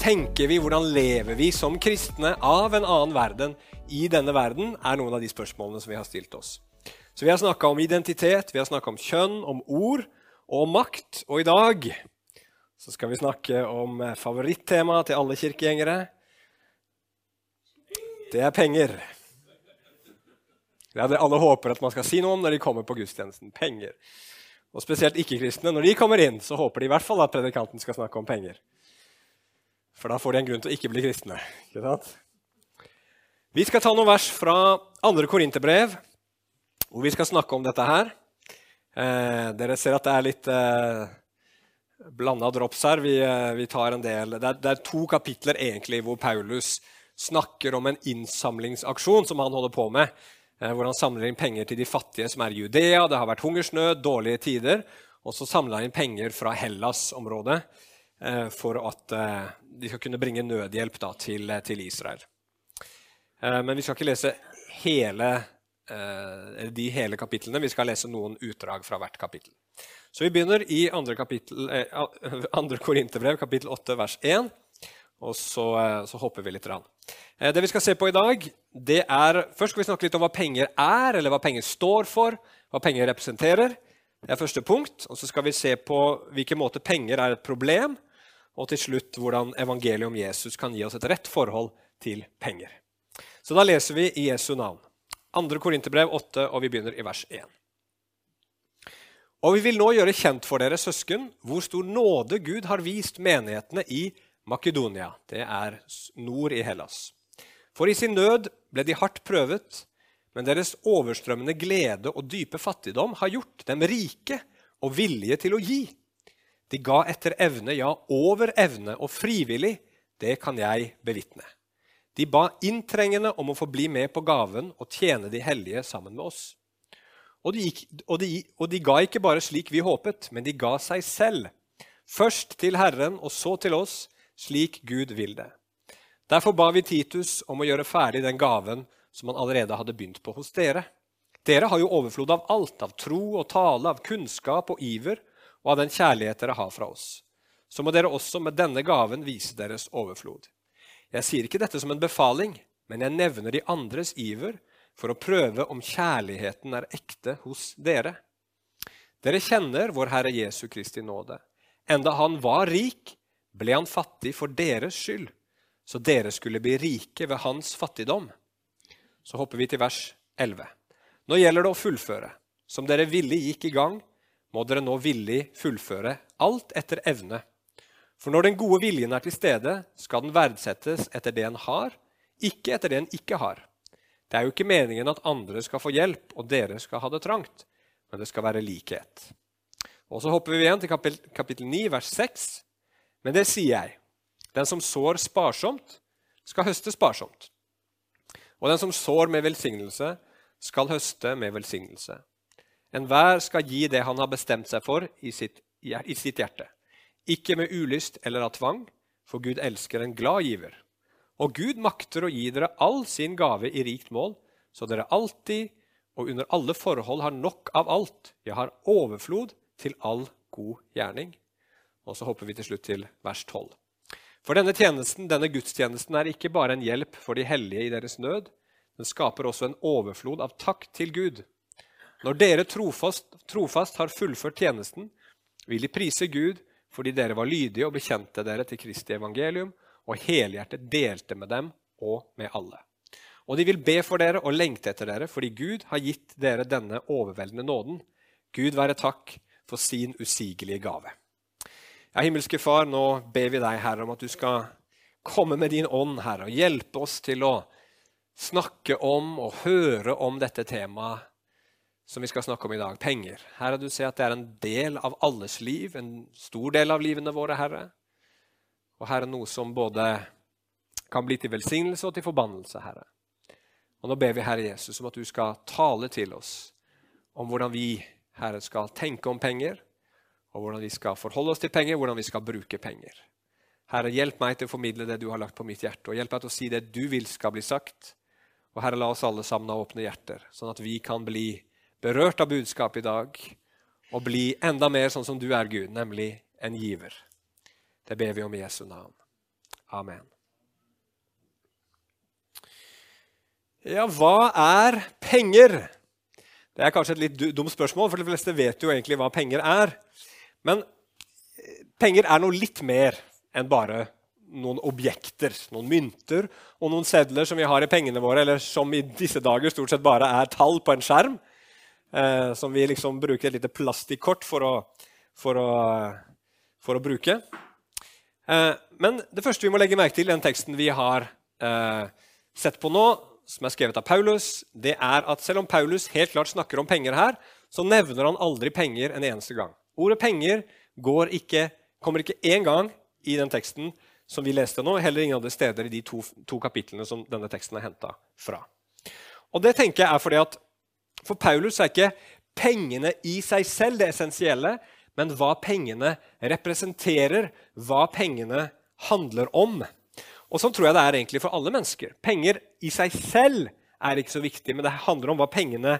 Tenker vi, hvordan lever vi som kristne av en annen verden i denne verden, er noen av de spørsmålene som vi har stilt oss. Så Vi har snakka om identitet, vi har snakka om kjønn, om ord og om makt. Og i dag så skal vi snakke om favorittemaet til alle kirkegjengere. Det er penger. Det er det alle håper at man skal si noe om når de kommer på gudstjenesten. Penger. Og spesielt ikke-kristne. Når de kommer inn, så håper de i hvert fall at predikanten skal snakke om penger. For da får de en grunn til å ikke bli kristne. Ikke sant? Vi skal ta noen vers fra 2. Korinterbrev, hvor vi skal snakke om dette her. Eh, dere ser at det er litt eh, blanda drops her. Vi, eh, vi, tar en del. Det er, det er, to kapitler egentlig hvor Paulus snakker om en innsamlingsaksjon som han holder på med. Eh, hvor han samler inn penger til de fattige som er i Judea. Det har vært hungersnød, dårlige tider. Og så samler han inn penger fra Hellas-området for at eh, de skal kunne bringe nødhjelp da, til, eh, til, Israel. Men vi skal ikke lese hele, de hele kapitlene. Vi skal lese noen utdrag fra hvert kapittel. Så vi begynner i 2. Kapittel, Korinterbrev, kapittel 8, vers 1. Og så, så hopper vi litt. Rann. Det vi skal se på i dag, det er Først skal vi snakke litt om hva penger er, eller hva penger står for, hva penger representerer. Det er første punkt. Og så skal vi se på hvilken måte penger er et problem, og til slutt hvordan evangeliet om Jesus kan gi oss et rett forhold til penger. Så da leser vi i Jesu navn. 2. Korinterbrev 8, og vi begynner i vers 1. Og vi vil nå gjøre kjent for dere, søsken, hvor stor nåde Gud har vist menighetene i Makedonia. Det er nord i Hellas. For i sin nød ble de hardt prøvet, men deres overstrømmende glede og dype fattigdom har gjort dem rike og villige til å gi. De ga etter evne, ja, over evne, og frivillig. Det kan jeg bevitne. De ba inntrengende om å få bli med på gaven og tjene de hellige sammen med oss. Og de, gikk, og, de, og de, ga ikke bare slik vi håpet, men de ga seg selv. Først til Herren og så til oss, slik Gud vil det. Derfor ba vi Titus om å gjøre ferdig den gaven som han allerede hadde begynt på hos dere. Dere har jo overflod av alt, av tro og tale, av kunnskap og iver og av den kjærlighet dere har fra oss. Så må dere også med denne gaven vise deres overflod. Jeg sier ikke dette som en befaling, men jeg nevner de andres iver for å prøve om kjærligheten er ekte hos dere. Dere kjenner vår Herre Jesu Kristi nåde. Enda han var rik, ble han fattig for deres skyld, så dere skulle bli rike ved hans fattigdom. Så hopper vi til vers 11. Nå gjelder det å fullføre. Som dere villig gikk i gang, må dere nå villig fullføre, alt etter evne. For når den gode viljen er til stede, skal den verdsettes etter det en har, ikke etter det en ikke har. Det er jo ikke meningen at andre skal få hjelp, og dere skal ha det trangt, men det skal være likhet. Og Så hopper vi igjen til kapittel, kapittel 9, vers 6. Men det sier jeg. Den som sår sparsomt, skal høste sparsomt. Og den som sår med velsignelse, skal høste med velsignelse. Enhver skal gi det han har bestemt seg for i sitt, i sitt hjerte. Ikke med ulyst eller av tvang, for Gud elsker en glad giver. Og Gud makter å gi dere all sin gave i rikt mål, så dere alltid og under alle forhold har nok av alt, ja, har overflod til all god gjerning. Og så hopper vi til slutt til vers 12. For denne tjenesten, denne gudstjenesten er ikke bare en hjelp for de hellige i deres nød. Den skaper også en overflod av takk til Gud når dere trofast, trofast har fullført tjenesten, vil de prise Gud fordi dere var lydige og bekjente dere til Kristi evangelium og helhjertet delte med dem og med alle. Og de vil be for dere og lengte etter dere fordi Gud har gitt dere denne overveldende nåden. Gud være takk for sin usigelige gave. Ja, Himmelske Far, nå ber vi deg, Herre, om at du skal komme med din ånd, Herre, og hjelpe oss til å snakke om og høre om dette temaet som vi skal snakke om i dag, penger. Herre, du ser at det er en del av alles liv, en stor del av livene våre, Herre. Og Herre, noe som både kan bli til velsignelse og til forbannelse, Herre. Og Nå ber vi Herre Jesus om at du skal tale til oss om hvordan vi, Herre, skal tenke om penger, og hvordan vi skal forholde oss til penger, hvordan vi skal bruke penger. Herre, hjelp meg til å formidle det du har lagt på mitt hjerte, og hjelp meg til å si det du vil skal bli sagt. Og Herre, la oss alle sammen ha åpne hjerter, sånn at vi kan bli berørt av budskapet i dag og bli enda mer sånn som du er, Gud, nemlig en giver. Det ber vi om i Jesu navn. Amen. Ja, hva er penger? Det er kanskje et litt dumt spørsmål, for de fleste vet jo egentlig hva penger er. Men eh, penger er noe litt mer enn bare noen objekter, noen mynter og noen sedler som vi har i pengene våre, eller som i disse dager stort sett bare er tall på en skjerm. Eh, som vi liksom bruker et lite plastikkort for å, for å, for å bruke. Eh, men det første vi må legge merke til i den teksten vi har eh, sett på nå, som er skrevet av Paulus, det er at selv om Paulus helt klart snakker om penger her, så nevner han aldri penger en eneste gang. Ordet penger ikke, kommer ikke én gang i den teksten som vi leste nå, heller ingen andre steder i de to, to kapitlene som denne teksten er henta fra. Og det tenker jeg er fordi at For Paulus er ikke pengene i seg selv det essensielle, men hva pengene representerer, hva pengene handler om. Og Sånn tror jeg det er egentlig for alle mennesker. Penger i seg selv er ikke så viktig, men det handler om hva pengene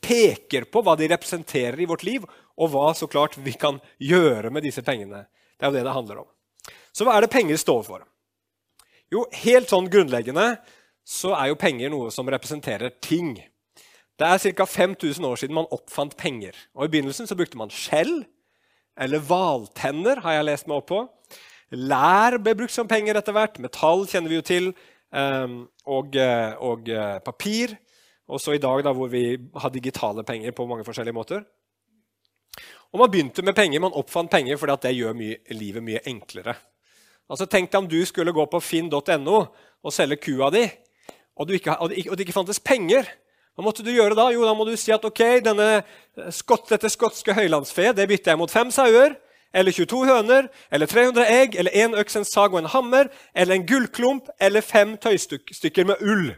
peker på, hva de representerer i vårt liv, og hva så klart vi kan gjøre med disse pengene. Det er jo det det handler om. Så hva er det penger står for? Jo, helt sånn grunnleggende så er jo penger noe som representerer ting. Det er ca. 5000 år siden man oppfant penger. Og I begynnelsen så brukte man skjell eller hvaltenner, har jeg lest meg opp på. Lær ble brukt som penger etter hvert. Metall kjenner vi jo til. Ehm, og, eh, og eh, papir. Også i dag da, hvor vi har digitale penger på mange forskjellige måter. Og Man begynte med penger, man oppfant penger fordi at det gjør mye, livet mye enklere. Altså Tenk deg om du skulle gå på finn.no og selge kua di, og, ikke, og, det ikke fantes penger. Hva måtte du gjøre da? Jo, da må du si at ok, eh, skott, dette skotske høylandsfe det bytter jeg mot fem sauer, eller 22 høner, eller 300 egg, eller én øks, en sag og en hammer, eller en gullklump, eller fem tøystykker med ull.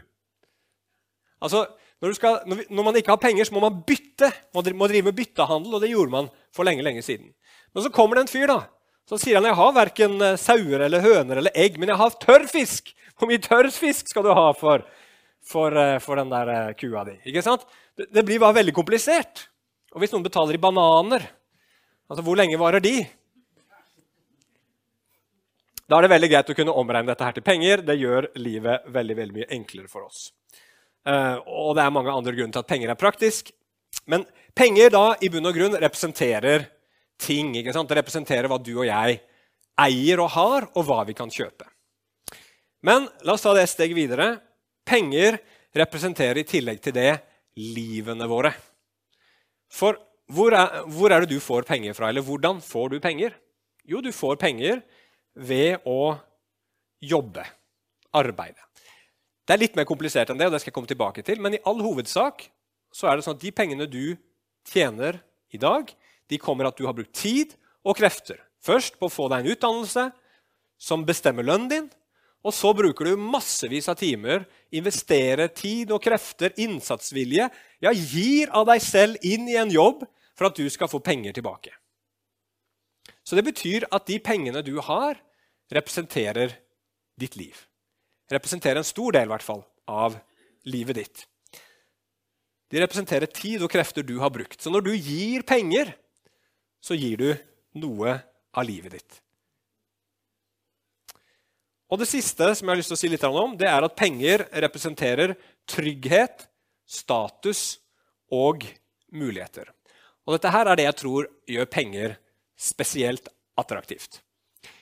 Altså, når, skal, når, man ikke har penger, så må man bytte. Man må drive med byttehandel, og det gjorde man for lenge, lenge siden. Men så kommer det en fyr da, så sier han jeg har verken eh, sauer eller høner eller egg, men jeg har tørrfisk. Hvor mye tørrfisk skal du ha for, for, eh, for den der eh, kua di? Ikke sant? Det, det, blir bare veldig komplisert. Og hvis noen betaler i bananer, altså hvor lenge varer de? Da er det veldig greit å kunne omregne dette her til penger. Det gjør livet veldig, veldig mye enklere for oss. Uh, og det er mange andre grunner til at penger er praktisk. Men penger da i bunn og grunn representerer ting. ikke sant? Det representerer hva du og jeg eier og har, og hva vi kan kjøpe. Men la oss ta det et steg videre. Penger representerer i tillegg til det livene våre. For hvor er, hvor er, det du får penger fra? Eller hvordan får du penger? Jo, du får penger ved å jobbe. Arbeide. Det er litt mer komplisert enn det, og det skal jeg komme tilbake til, men i all hovedsak så er det sånn at de pengene du tjener i dag, de kommer at du har brukt tid og krefter. Først på å få deg en utdannelse som bestemmer lønnen din. Og så bruker du massevis av timer, investerer tid og krefter, innsatsvilje, ja, gir av deg selv inn i en jobb for at du skal få penger tilbake. Så det betyr at de pengene du har, representerer ditt liv. Representerer en stor del, i hvert fall, av livet ditt. De representerer tid og krefter du har brukt. Så når du gir penger, så gir du noe av livet ditt. Og Det siste som jeg har lyst til å si litt om, det er at penger representerer trygghet, status og muligheter. Og Dette her er det jeg tror gjør penger spesielt attraktivt.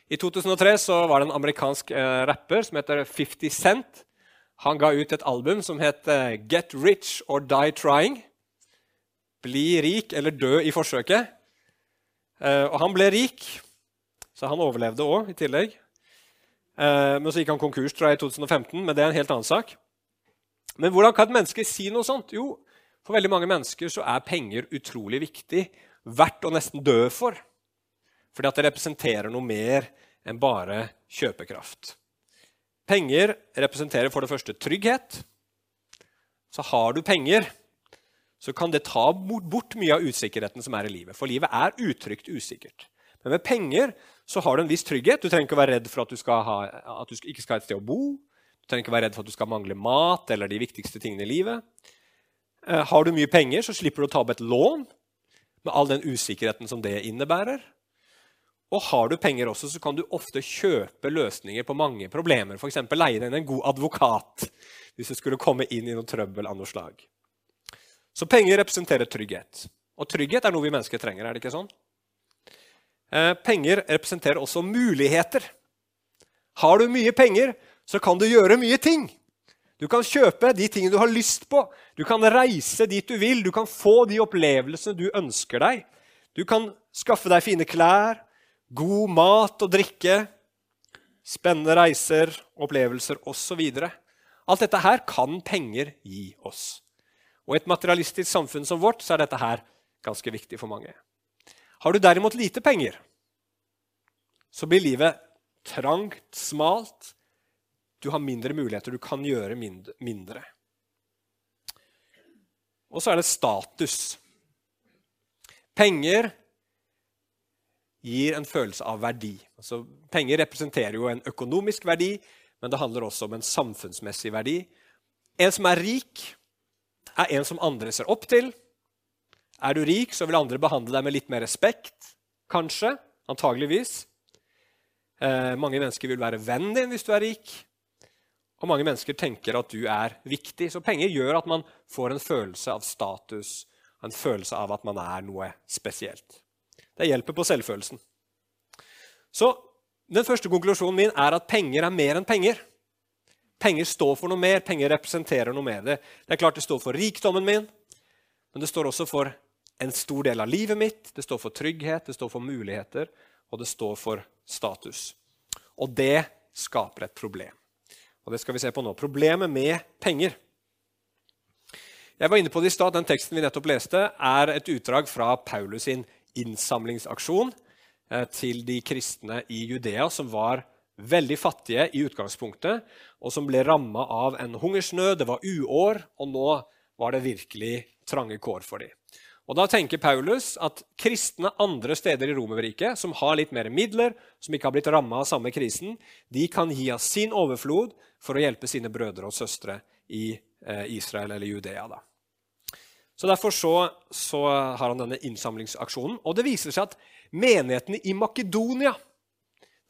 I 2003 så var det en amerikansk eh, rapper som heter 50 Cent. Han ga ut et album som het eh, Get Rich or Die Trying. Bli rik eller dø i forsøket. Eh, og han ble rik, så han overlevde òg i tillegg. Eh, men så gikk han konkurs tror jeg, i 2015, men det er en helt annen sak. Men hvordan kan et menneske si noe sånt? Jo, for veldig mange mennesker så er penger utrolig viktig, verdt å nesten dø for. Fordi at det representerer noe mer enn bare kjøpekraft. Penger representerer for det første trygghet. Så har du penger, så kan det ta bort mye av usikkerheten som er i livet. For livet er utrygt usikkert. Men med penger så har du en viss trygghet. Du trenger ikke å være redd for at du, ha, at du ikke skal ha et sted å bo. Du trenger ikke være redd for at du skal mangle mat eller de viktigste tingene i livet. Eh, har du mye penger, så slipper du å ta opp et lån med all den usikkerheten som det innebærer. Og har du penger også, så kan du ofte kjøpe løsninger på mange problemer. F.eks. leie deg inn en god advokat hvis du skulle komme inn i noe trøbbel av noe slag. Så penger representerer trygghet. Og trygghet er noe vi mennesker trenger. er det ikke sånn? Eh, penger representerer også muligheter. Har du mye penger, så kan du gjøre mye ting. Du kan kjøpe de tingene du har lyst på. Du kan reise dit du vil. Du kan få de opplevelsene du ønsker deg. Du kan skaffe deg fine klær, god mat og drikke, spennende reiser, opplevelser osv. Alt dette her kan penger gi oss. Og I et materialistisk samfunn som vårt så er dette her ganske viktig for mange. Har du derimot lite penger, så blir livet trangt, smalt. Du har mindre muligheter, du kan gjøre mindre. Og så er det status. Penger gir en følelse av verdi. Altså, penger representerer jo en økonomisk verdi, men det handler også om en samfunnsmessig verdi. En som er rik, er en som andre ser opp til. Er du rik, så vil andre behandle deg med litt mer respekt. Kanskje. Antageligvis. Eh, mange mennesker vil være vennen din hvis du er rik. Og mange mennesker tenker at du er viktig. Så penger gjør at man får en følelse av status, en følelse av at man er noe spesielt. Det hjelper på selvfølelsen. Så den første konklusjonen min er at penger er mer enn penger. Penger står for noe mer, penger representerer noe mer. Det, er klart det står for rikdommen min, men det står også for en stor del av livet mitt. Det står for trygghet, det står for muligheter, og det står for status. Og det skaper et problem. Og det skal vi se på nå. Problemet med penger. Jeg var inne på det i stad. Den teksten vi nettopp leste, er et utdrag fra Paulus sin innsamlingsaksjon eh, til de kristne i Judea, som var veldig fattige i utgangspunktet, og som ble ramma av en hungersnød. Det var uår, og nå var det virkelig trange kår for dem. Og Da tenker Paulus at kristne andre steder i Romerriket, som har litt mer midler, som ikke har blitt ramma av samme krisen, de kan gi av sin overflod for å hjelpe sine brødre og søstre i eh, Israel eller Judea. Da. Så Derfor så, så, har han denne innsamlingsaksjonen. Og det viser seg at menighetene i Makedonia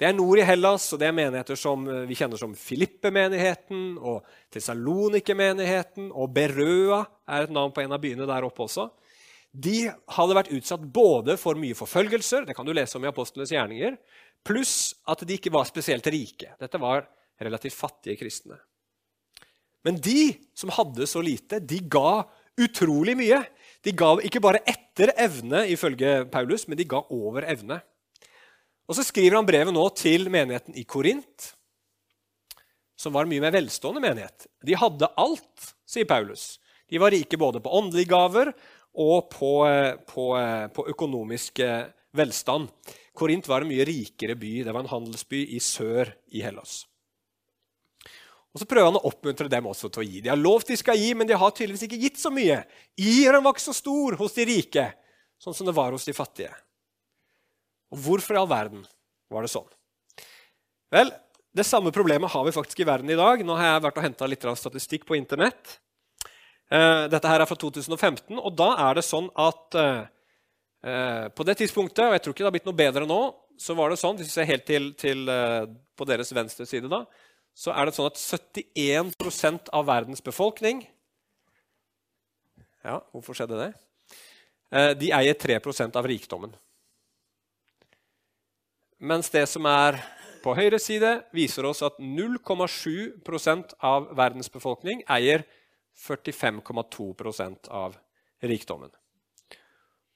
det er nord i Hellas, og det er menigheter som eh, vi kjenner som Filippe-menigheten og Tessalonike-menigheten, og Berøa er et navn på en av byene der oppe også. De hadde vært utsatt både for mye forfølgelser, det kan du lese om i Apostlenes gjerninger, pluss at de ikke var spesielt rike. Dette var relativt fattige kristne. Men de som hadde så lite, de ga utrolig mye. De ga ikke bare etter evne, ifølge Paulus, men de ga over evne. Og Så skriver han brevet nå til menigheten i Korint, som var en mye mer velstående menighet. De hadde alt, sier Paulus. De var rike både på åndelige gaver og på, på, på økonomisk velstand. Korint var en mye rikere by. Det var en handelsby i sør i Hellas. Og så prøver han å oppmuntre dem også til å gi. De har lovt de skal gi, men de har tydeligvis ikke gitt så mye. Iren var ikke så stor hos de rike, sånn som det var hos de fattige. Og hvorfor i all verden var det sånn? Vel, det samme problemet har vi faktisk i verden i dag. Nå har jeg vært og henta litt statistikk på Internett. Eh, dette her er fra 2015, og da er det sånn at eh, eh, på det tidspunktet, og jeg tror ikke det har blitt noe bedre nå, så var det sånn, hvis vi ser helt til, til på deres venstre side da, så er det sånn at 71 av verdens befolkning Ja, hvorfor skjedde det? De eier 3% av rikdommen. Mens det som er på høyre side, viser oss at 0,7 av verdens befolkning eier 45,2% av rikdommen.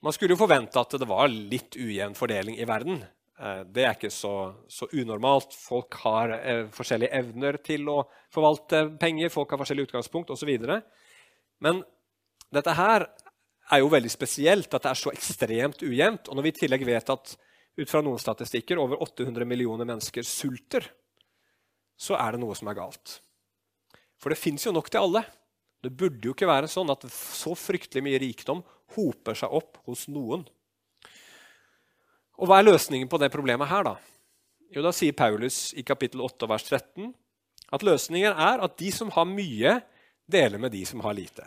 Man skulle jo forvente at det var litt ujevn fordeling i verden. Eh, det er ikke så, så unormalt. Folk har eh, forskjellige evner til å forvalte penger, folk har forskjellig utgangspunkt osv. Men dette her er jo veldig spesielt, at det er så ekstremt ujevnt. Og når vi i tillegg vet at ut fra noen statistikker over 800 millioner mennesker sulter, så er det noe som er galt. For det fins jo nok til alle. Det burde jo ikke være sånn at så fryktelig mye rikdom hoper seg opp hos noen. Og Hva er løsningen på det problemet her? Da Jo, da sier Paulus i kapittel 8 vers 13 at løsningen er at de som har mye, deler med de som har lite.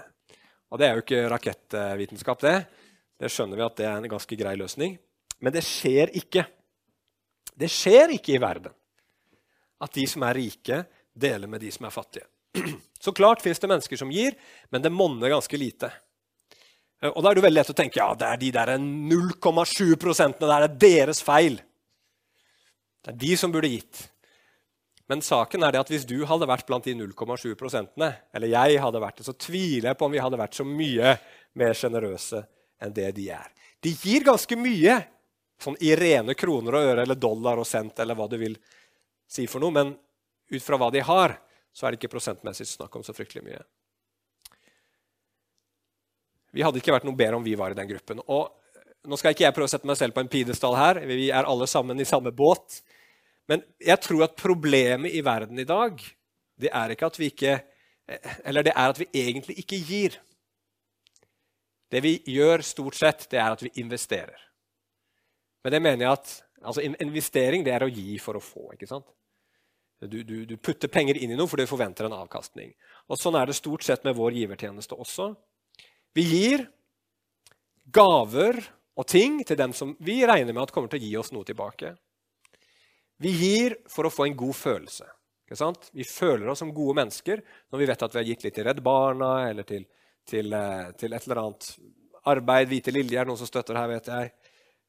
Og Det er jo ikke rakettvitenskap, det. Det skjønner vi at det er en ganske grei løsning. Men det skjer ikke. Det skjer ikke i verden at de som er rike, deler med de som er fattige. Så klart fins det mennesker som gir, men det monner ganske lite. Eh, og Da er det veldig lett å tenke ja, det er de der 0,7 prosentene der, er deres feil. Det er de som burde gitt. Men saken er det at hvis du hadde vært blant de 0,7 prosentene, eller jeg hadde vært det, så tviler jeg på om vi hadde vært så mye mer sjenerøse enn det de er. De gir ganske mye sånn i rene kroner og øre eller dollar og cent eller hva du vil si for noe, men ut fra hva de har, så er det ikke prosentmessig snakk om så fryktelig mye. Vi hadde ikke vært noe bedre om vi var i den gruppen. Og nå skal ikke jeg prøve å sette meg selv på en pidestall her. Vi er alle sammen i samme båt. Men jeg tror at problemet i verden i dag det er ikke at vi ikke Eller det er at vi egentlig ikke gir. Det vi gjør stort sett, det er at vi investerer. Men det mener jeg at altså investering det er å gi for å få. ikke sant? Du, du, du, putter penger inn i noe fordi du forventer en avkastning. Og Sånn er det stort sett med vår givertjeneste også. Vi gir gaver og ting til dem som vi regner med at kommer til å gi oss noe tilbake. Vi gir for å få en god følelse. Vi føler oss som gode mennesker når vi vet at vi har gitt litt til Redd Barna eller til, til, eh, til et eller annet arbeid. Hvite Lilje er noen som støtter her, vet jeg.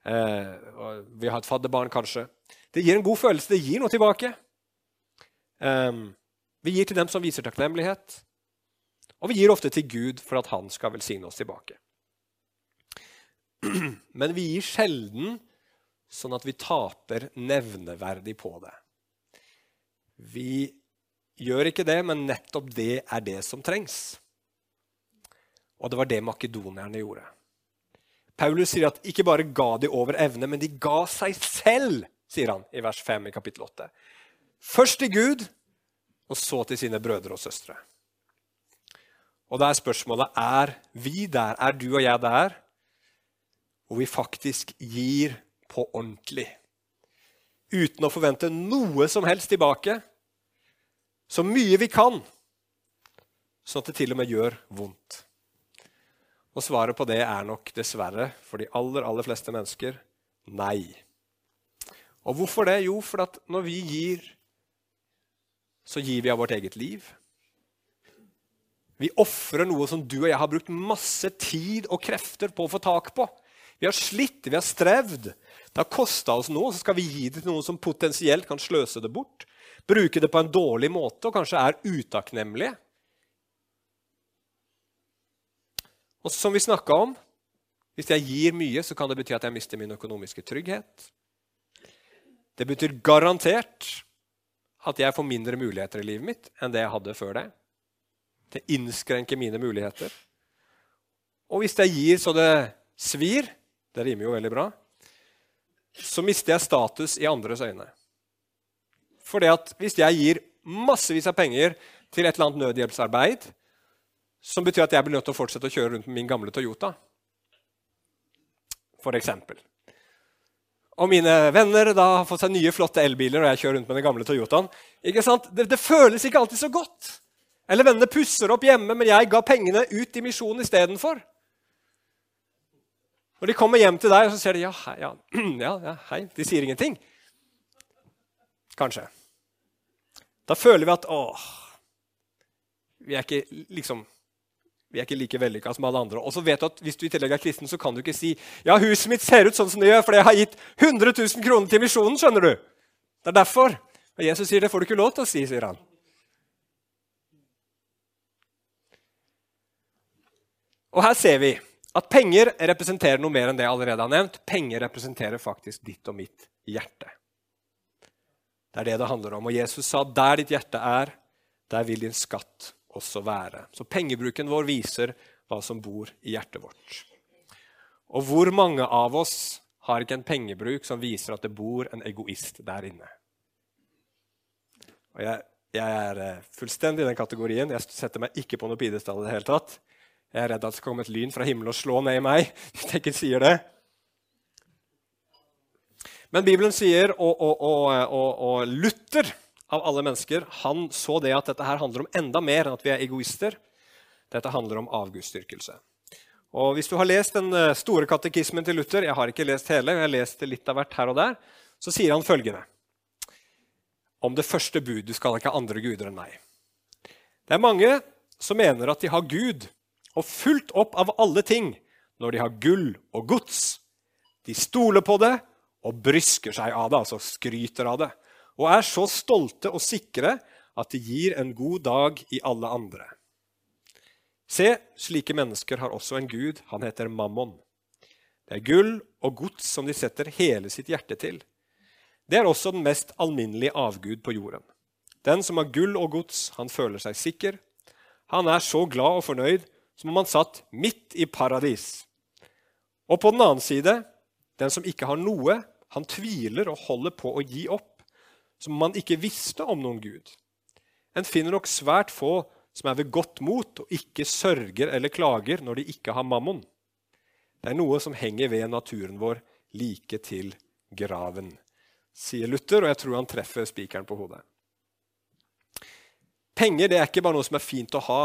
Eh, vi har et fadderbarn, kanskje. Det gir en god følelse. Det gir noe tilbake. Um, vi gir til dem som viser takknemlighet, og vi gir ofte til Gud for at han skal velsigne oss tilbake. Men vi gir sjelden sånn at vi taper nevneverdig på det. Vi gjør ikke det, men nettopp det er det som trengs. Og det var det makedonierne gjorde. Paulus sier at ikke bare ga de over evne, men de ga seg selv, sier han i vers 5 i kapittel 8. Først til Gud, og så til sine brødre og søstre. Og da er spørsmålet er vi der, er du og jeg der, hvor vi faktisk gir på ordentlig. Uten å forvente noe som helst tilbake. Så mye vi kan, sånn at det til og med gjør vondt. Og svaret på det er nok dessverre for de aller, aller fleste mennesker nei. Og hvorfor det? Jo, for at når vi gir så gir vi av vårt eget liv. Vi ofrer noe som du og jeg har brukt masse tid og krefter på å få tak på. Vi har slitt, vi har strevd. Det har kosta oss noe, så skal vi gi det til noen som potensielt kan sløse det bort. Bruke det på en dårlig måte og kanskje er utakknemlige. Og som vi snakka om, hvis jeg gir mye, så kan det bety at jeg mister min økonomiske trygghet. Det betyr garantert at jeg får mindre muligheter i livet mitt enn det jeg hadde før det. Det innskrenker mine muligheter. Og hvis jeg gir så det svir Det rimer jo veldig bra. Så mister jeg status i andres øyne. For hvis jeg gir massevis av penger til et eller annet nødhjelpsarbeid, som betyr at jeg blir nødt til å fortsette å kjøre rundt med min gamle Toyota, for eksempel og mine venner da har fått seg nye, flotte elbiler, og jeg kjører rundt med den gamle Toyotaen. Ikke sant? Det, det, føles ikke alltid så godt. Eller vennene pusser opp hjemme, men jeg ga pengene ut i misjonen istedenfor. Når de kommer hjem til deg, og så ser de ja, hei, ja, ja, ja, hei. De sier ingenting. Kanskje. Da føler vi at åh Vi er ikke liksom vi er ikke like vellykka som alle andre. Og så vet du at Hvis du i tillegg er kristen, så kan du ikke si ja, huset mitt ser ut sånn som det gjør, fordi jeg har gitt 100 000 kroner til misjonen. skjønner du? Det er derfor. Og Jesus sier det får du ikke lov til å si, sier han. Og her ser vi at penger representerer noe mer enn det jeg allerede har nevnt. Penger representerer faktisk ditt og mitt hjerte. Det er det det handler om. Og Jesus sa der ditt hjerte er, der vil din skatt også være. Så pengebruken vår viser hva som bor i hjertet vårt. Og hvor mange av oss har ikke en pengebruk som viser at det bor en egoist der inne? Og jeg, jeg er eh, fullstendig i den kategorien. Jeg setter meg ikke på noe pidestall i det hele tatt. Jeg er redd at det skal komme et lyn fra himmelen og slå ned i meg jeg ikke sier det. Men Bibelen sier, og, og, og, og Luther av alle mennesker, han så det at dette her handler om enda mer enn at vi er egoister. Dette handler om avgudsdyrkelse. Og Hvis du har lest den eh, store katekismen til Luther Jeg har ikke lest hele, jeg har lest litt av hvert her og der. så sier han følgende om det første bud du skal ikke ha andre guder enn meg. Det er mange som mener at de har Gud og fullt opp av alle ting når de har gull og gods. De stoler på det og brysker seg av det, altså skryter av det, og er så stolte og sikre at de gir en god dag i alle andre. Se, slike mennesker har også en gud. Han heter Mammon. Det er gull og gods som de setter hele sitt hjerte til. Det er også den mest alminnelige avgud på jorden. Den som har gull og gods, han føler seg sikker. Han er så glad og fornøyd som om han satt midt i paradis. Og på den annen side, den som ikke har noe, han tviler og holder på å gi opp, som man ikke visste om noen Gud. En finner nok svært få som er ved godt mot og ikke sørger eller klager når de ikke har mammon. Det er noe som henger ved naturen vår like til graven, sier Luther, og jeg tror han treffer spikeren på hodet. Penger det er ikke bare noe som er fint å ha.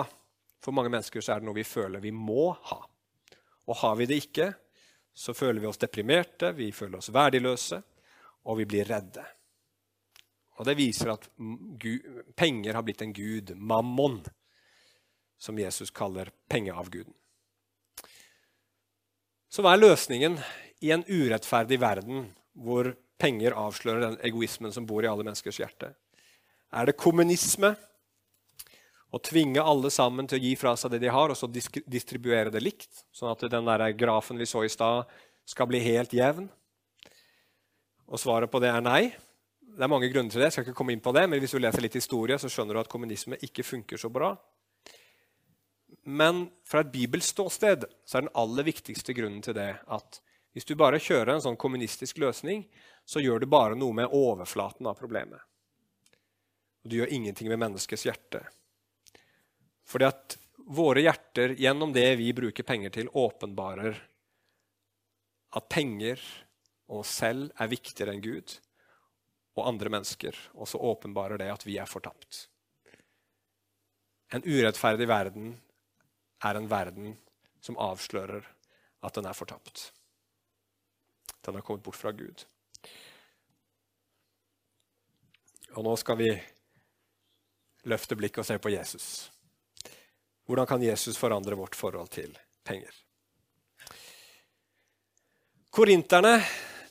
For mange mennesker så er det noe vi føler vi må ha. Og har vi det ikke, så føler vi oss deprimerte, vi føler oss verdiløse, og vi blir redde. Og Det viser at penger har blitt en gud, mammon, som Jesus kaller pengeavguden. Så hva er løsningen i en urettferdig verden hvor penger avslører den egoismen som bor i alle menneskers hjerte? Er det kommunisme? Å tvinge alle sammen til å gi fra seg det de har, og så distribuere det likt? Sånn at den der grafen vi så i stad, skal bli helt jevn? Og svaret på det er nei. Det er mange grunner til det. jeg skal ikke komme inn på det, men Hvis du leser litt historie, så skjønner du at kommunisme ikke funker så bra. Men fra et bibelsk ståsted så er den aller viktigste grunnen til det at hvis du bare kjører en sånn kommunistisk løsning, så gjør du bare noe med overflaten av problemet. Og du gjør ingenting med menneskets hjerte. Fordi at våre hjerter, gjennom det vi bruker penger til, åpenbarer at penger og oss selv er viktigere enn Gud og andre mennesker. Og så åpenbarer det at vi er fortapt. En urettferdig verden er en verden som avslører at den er fortapt. Den har kommet bort fra Gud. Og nå skal vi løfte blikket og se på Jesus. Hvordan kan Jesus forandre vårt forhold til penger? Korinterne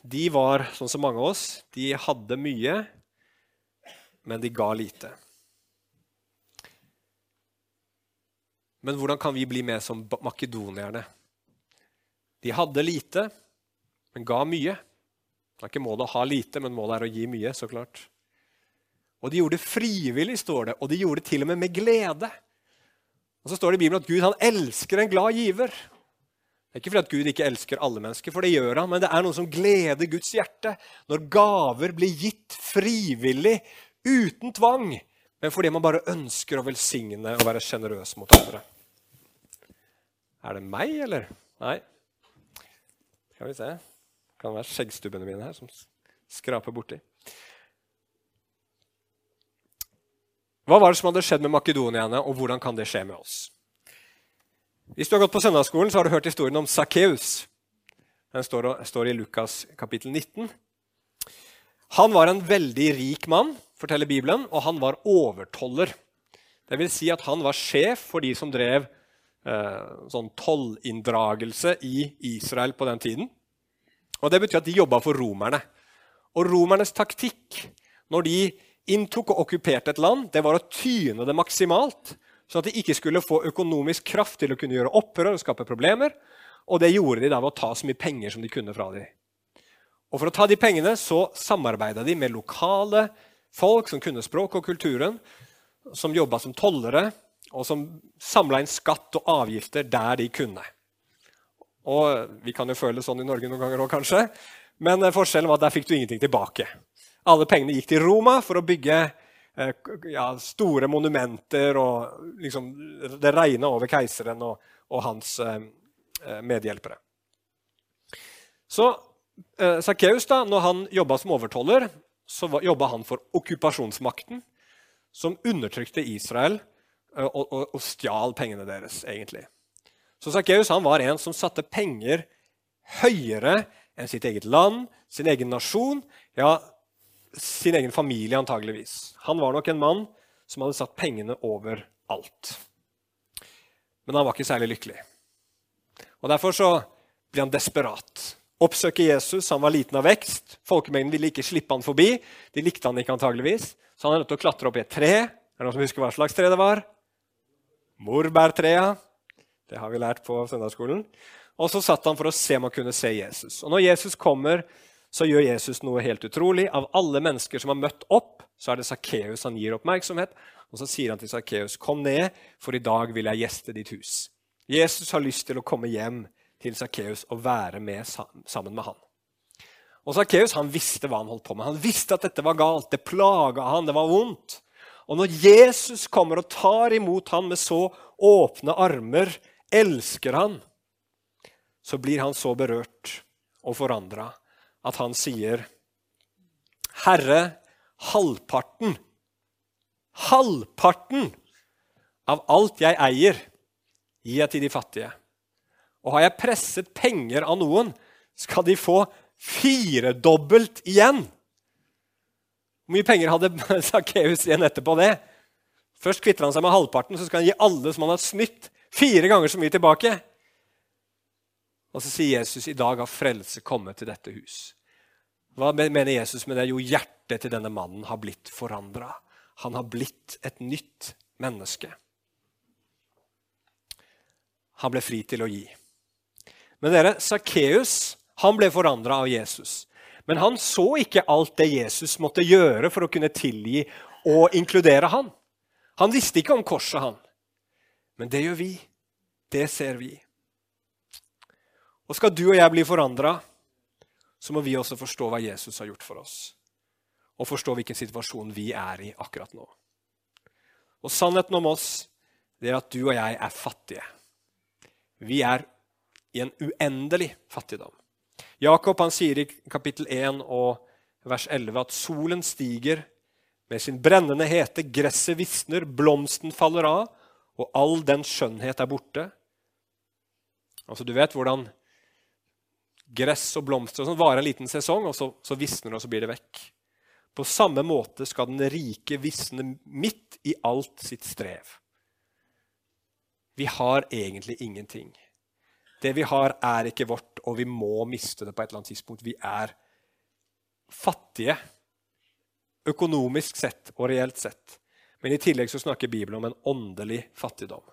de var sånn som mange av oss. De hadde mye, men de ga lite. Men hvordan kan vi bli med som makedonierne? De hadde lite, men ga mye. Det er ikke målet å ha lite, men målet er å gi mye. så klart. Og de gjorde det frivillig, står det, og de gjorde det til og med med glede. Og så står det i Bibelen at Gud han elsker en glad giver. Det er ikke fordi at Gud ikke elsker alle mennesker, for det gjør han, men det er noe som gleder Guds hjerte når gaver blir gitt frivillig, uten tvang, men fordi man bare ønsker å velsigne og være sjenerøs mot andre. Er det meg, eller? Nei. Skal vi se. Det kan være skjeggstubbene mine her som skraper borti. Hva var det som hadde skjedd med makedonierne, og hvordan kan det skje med oss? Hvis du har gått på søndagsskolen, så har du hørt historien om Sakkeus. Den står, står, i Lukas kapittel 19. Han var en veldig rik mann, forteller Bibelen, og han var overtoller. Det vil si at han var sjef for de som drev Eh, sånn tollinndragelse i Israel på den tiden. Og Det betyr at de jobba for romerne. Og romernes taktikk når de inntok og okkuperte et land, det var å tyne det maksimalt, sånn at de ikke skulle få økonomisk kraft til å kunne gjøre opprør og skape problemer. Og det gjorde de da ved å ta så mye penger som de kunne fra dem. Og For å ta de pengene så samarbeida de med lokale folk som kunne språk og kulturen, som jobba som tollere og som samla inn skatt og avgifter der de kunne. Og Vi kan jo føle det sånn i Norge noen ganger òg, kanskje. Men eh, forskjellen var at der fikk du ingenting tilbake. Alle pengene gikk til Roma for å bygge ja, store monumenter. og liksom, Det regna over keiseren og, og hans eh, eh medhjelpere. Så eh, Sakkeus, når han jobba som overtoller, så jobba han for okkupasjonsmakten, som undertrykte Israel Eh, og, og, og stjal pengene deres, egentlig. Så Sakkeus var en som satte penger høyere enn sitt eget land, sin egen nasjon, Ja, sin egen familie antageligvis. Han var nok en mann som hadde satt pengene over alt. Men han var ikke særlig lykkelig. Og Derfor så blir han desperat. Oppsøker Jesus. Han var liten av vekst. Folkemengden ville ikke slippe han forbi. De likte han ikke antageligvis. Så han er nødt til å klatre opp i et tre. Er det noen som husker hva slags tre det var? Morbærtrea. Det har vi lært på søndagsskolen. Og så satt han for å se om han kunne se Jesus. Og når Jesus kommer, så gjør Jesus noe helt utrolig. Av alle mennesker som har møtt opp, så er det Sakkeus han gir oppmerksomhet. Og så sier han til Sakkeus, 'Kom ned, for i dag vil jeg gjeste ditt hus'. Jesus har lyst til å komme hjem til Sakkeus og være med sammen med han. Og Sakkeus visste hva han holdt på med. Han visste at dette var galt. Det plaga han, det var vondt. Og når Jesus kommer og tar imot han med så åpne armer, elsker han, så blir han så berørt og forandra at han sier, 'Herre, halvparten, halvparten av alt jeg eier, gir jeg til de fattige.' Og har jeg presset penger av noen, skal de få firedobbelt igjen. Hvor mye penger hadde Sakkeus igjen etterpå det? Først kvitter han seg med halvparten, så skal han gi alle som han har snytt, fire ganger så mye tilbake. Og så sier Jesus i dag har frelse kommet til dette hus. Hva mener Jesus med det? Jo, hjertet til denne mannen har blitt forandra. Han har blitt et nytt menneske. Han ble fri til å gi. Men dere, Sakkeus ble forandra av Jesus. Men han så ikke alt det Jesus måtte gjøre for å kunne tilgi og inkludere han. Han visste ikke om korset, han. Men det gjør vi. Det ser vi. Og skal du og jeg bli forandra, så må vi også forstå hva Jesus har gjort for oss. Og forstå hvilken situasjon vi er i akkurat nå. Og sannheten om oss det er at du og jeg er fattige. Vi er i en uendelig fattigdom. Jakob han sier i kapittel 1 og vers 11 at solen stiger med sin brennende hete, gresset visner, blomsten faller av, og all den skjønnhet er borte. Altså, Du vet hvordan gress og blomster og sånn varer en liten sesong, og så, så visner det, og så blir det vekk. På samme måte skal den rike visne midt i alt sitt strev. Vi har egentlig ingenting. Det vi har, er ikke vårt, og vi må miste det på et eller annet tidspunkt. Vi er fattige økonomisk sett og reelt sett. Men i tillegg så snakker Bibelen om en åndelig fattigdom.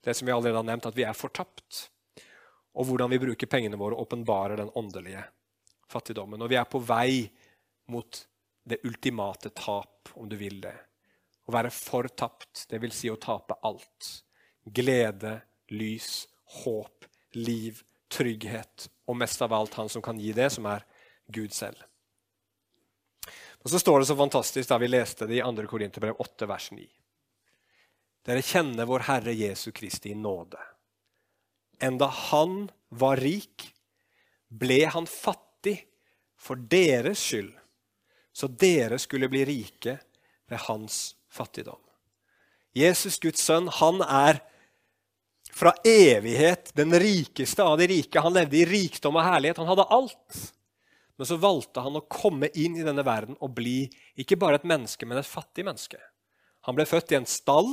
Det som vi allerede har nevnt, at vi er fortapt og hvordan vi bruker pengene våre, åpenbarer den åndelige fattigdommen. Og vi er på vei mot det ultimate tap, om du vil det. Å være fortapt, det vil si å tape alt. Glede, lys, håp, liv, trygghet og mest av alt han som kan gi det, som er Gud selv. Og Så står det så fantastisk da vi leste det i 2. Korinterbrev 8, vers 9. Dere kjenner vår Herre Jesu Kristi nåde enda han var rik, ble han fattig for deres skyld, så dere skulle bli rike ved hans fattigdom. Jesus, Guds sønn, han er fra evighet den rikeste av de rike. Han levde i rikdom og herlighet. Han hadde alt. Men så valgte han å komme inn i denne verden og bli ikke bare et menneske, men et fattig menneske. Han ble født i en stall.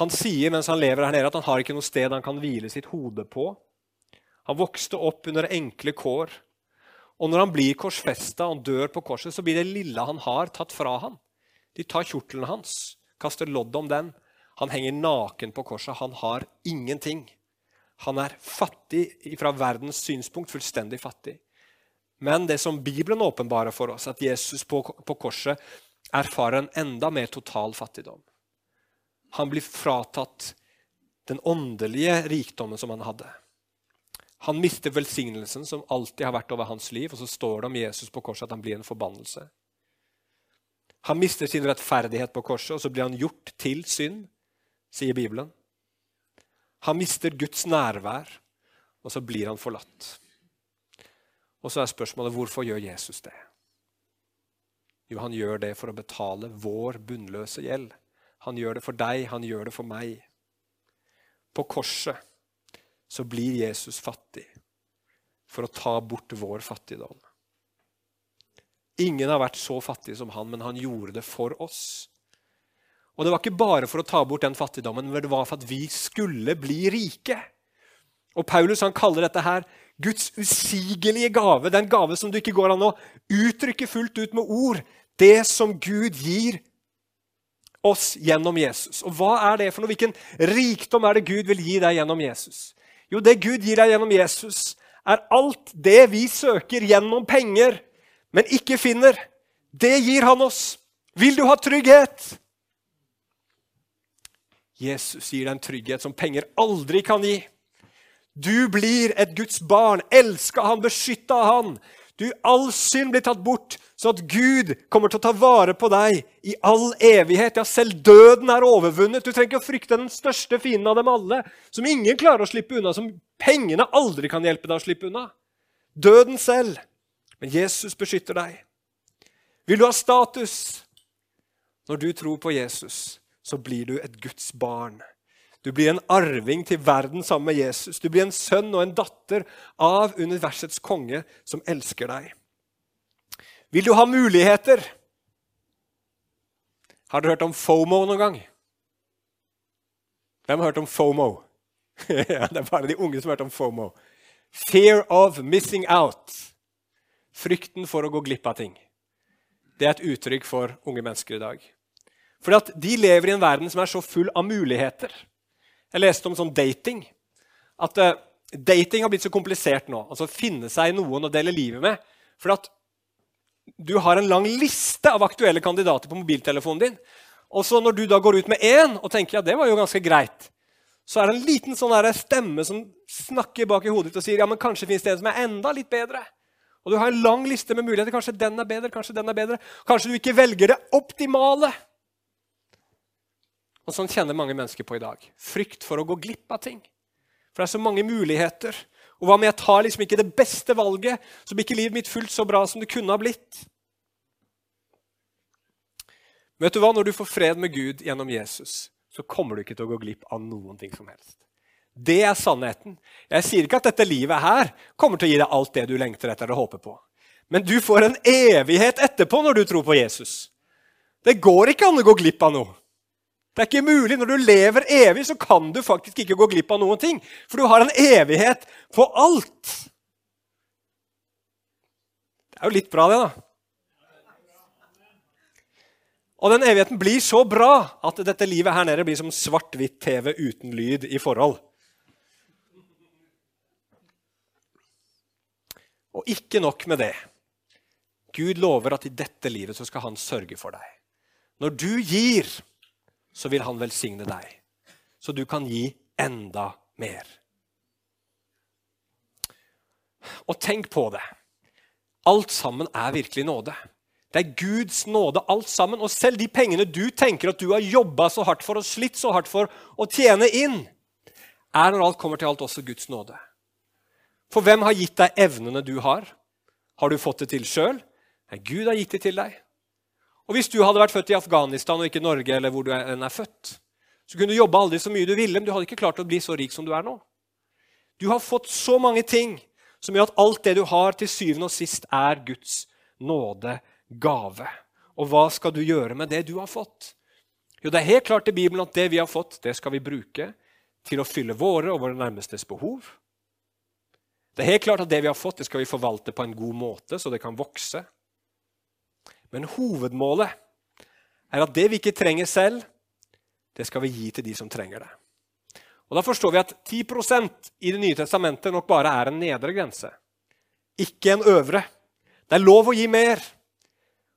Han sier mens han lever her nede, at han har ikke noe sted han kan hvile sitt hode på. Han vokste opp under enkle kår. Og når han blir korsfesta og dør på korset, så blir det lille han har, tatt fra han. De tar kjortelen hans, kaster lodd om den. Han henger naken på korset. Han har ingenting. Han er fattig fra verdens synspunkt, fullstendig fattig. Men det som Bibelen åpenbarer for oss, at Jesus på, på korset erfarer en enda mer total fattigdom. Han blir fratatt den åndelige rikdommen som han hadde. Han mister velsignelsen som alltid har vært over hans liv, og så står det om Jesus på korset at han blir en forbannelse. Han mister sin rettferdighet på korset, og så blir han gjort til synd, sier Bibelen. Han mister Guds nærvær, og så blir han forlatt. Og så er spørsmålet hvorfor gjør Jesus det? Jo, han gjør det for å betale vår bunnløse gjeld. Han gjør det for deg, han gjør det for meg. På korset så blir Jesus fattig for å ta bort vår fattigdom. Ingen har vært så fattig som han, men han gjorde det for oss. Og det var ikke bare for å ta bort den fattigdommen, men det var for at vi skulle bli rike. Og Paulus han kaller dette her Guds usigelige gave, den gave som du ikke går an å uttrykke fullt ut med ord. Det som Gud gir oss gjennom Jesus. Og hva er det for noe? Hvilken rikdom er det Gud vil gi deg gjennom Jesus? Jo, det Gud gir deg gjennom Jesus, er alt det vi søker gjennom penger, men ikke finner. Det gir han oss. Vil du ha trygghet? Jesus gir deg en trygghet som penger aldri kan gi. Du blir et Guds barn, elska han, beskytta han. Du, All synd blir tatt bort, så at Gud kommer til å ta vare på deg i all evighet. Ja, selv døden er overvunnet. Du trenger ikke å frykte den største fienden av dem alle, som ingen klarer å slippe unna, som pengene aldri kan hjelpe deg å slippe unna. Døden selv. Men Jesus beskytter deg. Vil du ha status? Når du tror på Jesus, så blir du et Guds barn. Du blir en arving til verden sammen med Jesus. Du blir en sønn og en datter av universets konge som elsker deg. Vil du ha muligheter? Har dere hørt om FOMO noen gang? Hvem har hørt om FOMO? ja, det er bare de unge som har hørt om FOMO. Fear of missing out. Frykten for å gå glipp av ting. Det er et uttrykk for unge mennesker i dag. At de lever i en verden som er så full av muligheter. Jeg leste om sånn dating. At uh, dating har blitt så komplisert nå. Altså Finne seg noen å dele livet med. For at du har en lang liste av aktuelle kandidater på mobiltelefonen din. Og så når du da går ut med én og tenker ja, det var jo ganske greit, så er det en liten sånn stemme som snakker bak i hodet ditt og sier ja, men kanskje finnes det en som er enda litt bedre. Og du har en lang liste med muligheter. Kanskje den er bedre, kanskje den er bedre. Kanskje du ikke velger det optimale. Og Sånn kjenner mange mennesker på i dag. Frykt for å gå glipp av ting. For det er så mange muligheter. Og hva om jeg tar liksom ikke det beste valget, så blir ikke livet mitt fullt så bra som det kunne ha blitt? Vet du hva? Når du får fred med Gud gjennom Jesus, så kommer du ikke til å gå glipp av noen ting som helst. Det er sannheten. Jeg sier ikke at dette livet her kommer til å gi deg alt det du lengter etter og håper på. Men du får en evighet etterpå når du tror på Jesus. Det går ikke an å gå glipp av noe. Det er ikke mulig. Når du lever evig, så kan du faktisk ikke gå glipp av noen ting. For du har en evighet på alt. Det er jo litt bra, det, da. Og den evigheten blir så bra at dette livet her nede blir som svart-hvitt-TV uten lyd i forhold. Og ikke nok med det. Gud lover at i dette livet så skal han sørge for deg. Når du gir så vil han velsigne deg, så du kan gi enda mer. Og tenk på det. Alt sammen er virkelig nåde. Det er Guds nåde, alt sammen. Og selv de pengene du tenker at du har jobba så hardt for og slitt så hardt for å tjene inn, er når alt kommer til alt også Guds nåde. For hvem har gitt deg evnene du har? Har du fått det til sjøl? Gud har gitt det til deg. Og Hvis du hadde vært født i Afghanistan og ikke Norge, eller hvor du enn er født, så kunne du jobbe aldri så mye du ville, men du hadde ikke klart å bli så rik som du er nå. Du har fått så mange ting som gjør at alt det du har, til syvende og sist er Guds nåde, gave. Og hva skal du gjøre med det du har fått? Jo, Det er helt klart i Bibelen at det vi har fått, det skal vi bruke til å fylle våre og våre nærmestes behov. Det er helt klart at det vi har fått, det skal vi forvalte på en god måte, så det kan vokse. Men hovedmålet er at det vi ikke trenger selv, det skal vi gi til de som trenger det. Og Da forstår vi at 10% i Det nye testamentet nok bare er en nedre grense, ikke en øvre. Det er lov å gi mer.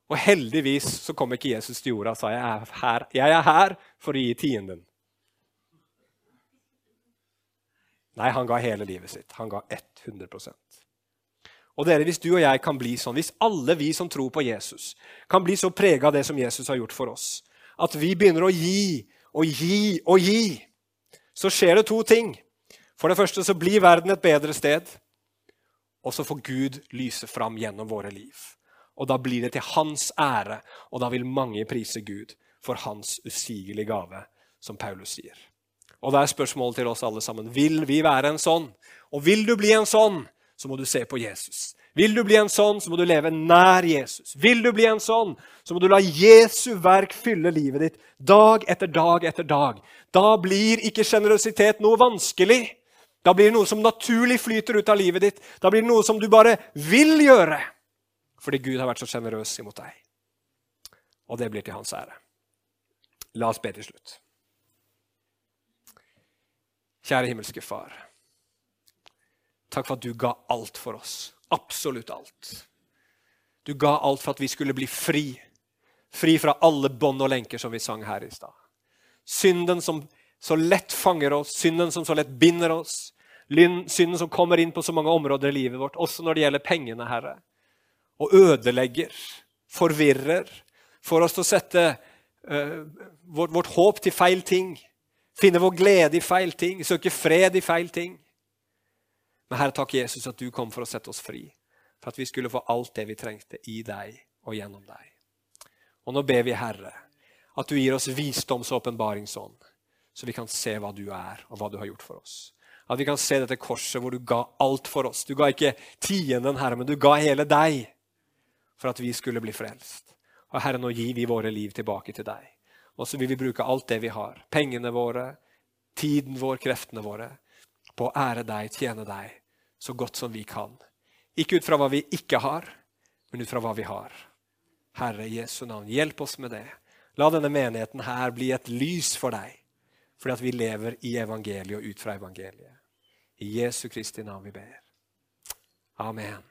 Og heldigvis så kom ikke Jesus til jorda og sa jeg er her, jeg er her for å gi tienden. Nei, han ga hele livet sitt. Han ga 100 og dere, Hvis du og jeg kan bli sånn, hvis alle vi som tror på Jesus, kan bli så prega av det som Jesus har gjort for oss, at vi begynner å gi og gi og gi, så skjer det to ting. For det første så blir verden et bedre sted. Og så får Gud lyse fram gjennom våre liv. Og da blir det til hans ære, og da vil mange prise Gud for hans usigelige gave, som Paulus sier. Og da er spørsmålet til oss alle sammen vil vi være en sånn. Og vil du bli en sånn, så må du se på Jesus. Vil du bli en sånn, så må du leve nær Jesus. Vil du bli en sånn, så må du la Jesu verk fylle livet ditt dag etter dag etter dag. Da blir ikke sjenerøsitet noe vanskelig. Da blir det noe som naturlig flyter ut av livet ditt. Da blir det noe som du bare vil gjøre fordi Gud har vært så sjenerøs imot deg. Og det blir til hans ære. La oss be til slutt. Kjære himmelske Far. Takk for at du ga alt for oss. Absolutt alt. Du ga alt for at vi skulle bli fri. Fri fra alle bånd og lenker, som vi sang her i stad. Synden som så lett fanger oss, synden som så lett binder oss. Synden som kommer inn på så mange områder i livet vårt, også når det gjelder pengene, Herre. Og ødelegger, forvirrer, får oss til å sette uh, vårt, vårt håp til feil ting. Finne vår glede i feil ting, søke fred i feil ting. Men Herre, takk Jesus at du kom for å sette oss fri. For at vi skulle få alt det vi trengte i deg og gjennom deg. Og nå ber vi, Herre, at du gir oss visdoms- åpenbaringsånd, så vi kan se hva du er, og hva du har gjort for oss. At vi kan se dette korset hvor du ga alt for oss. Du ga ikke tienden, Herre, men du ga hele deg for at vi skulle bli frelst. Og Herre, nå gir vi våre liv tilbake til deg. Og så vil vi bruke alt det vi har, pengene våre, tiden vår, kreftene våre, på å ære deg, tjene deg, så godt som vi kan. Ikke ut fra hva vi ikke har, men ut fra hva vi har. Herre Jesu navn, hjelp oss med det. La denne menigheten her bli et lys for deg, fordi at vi lever i evangeliet og ut fra evangeliet. I Jesu Kristi navn vi ber. Amen.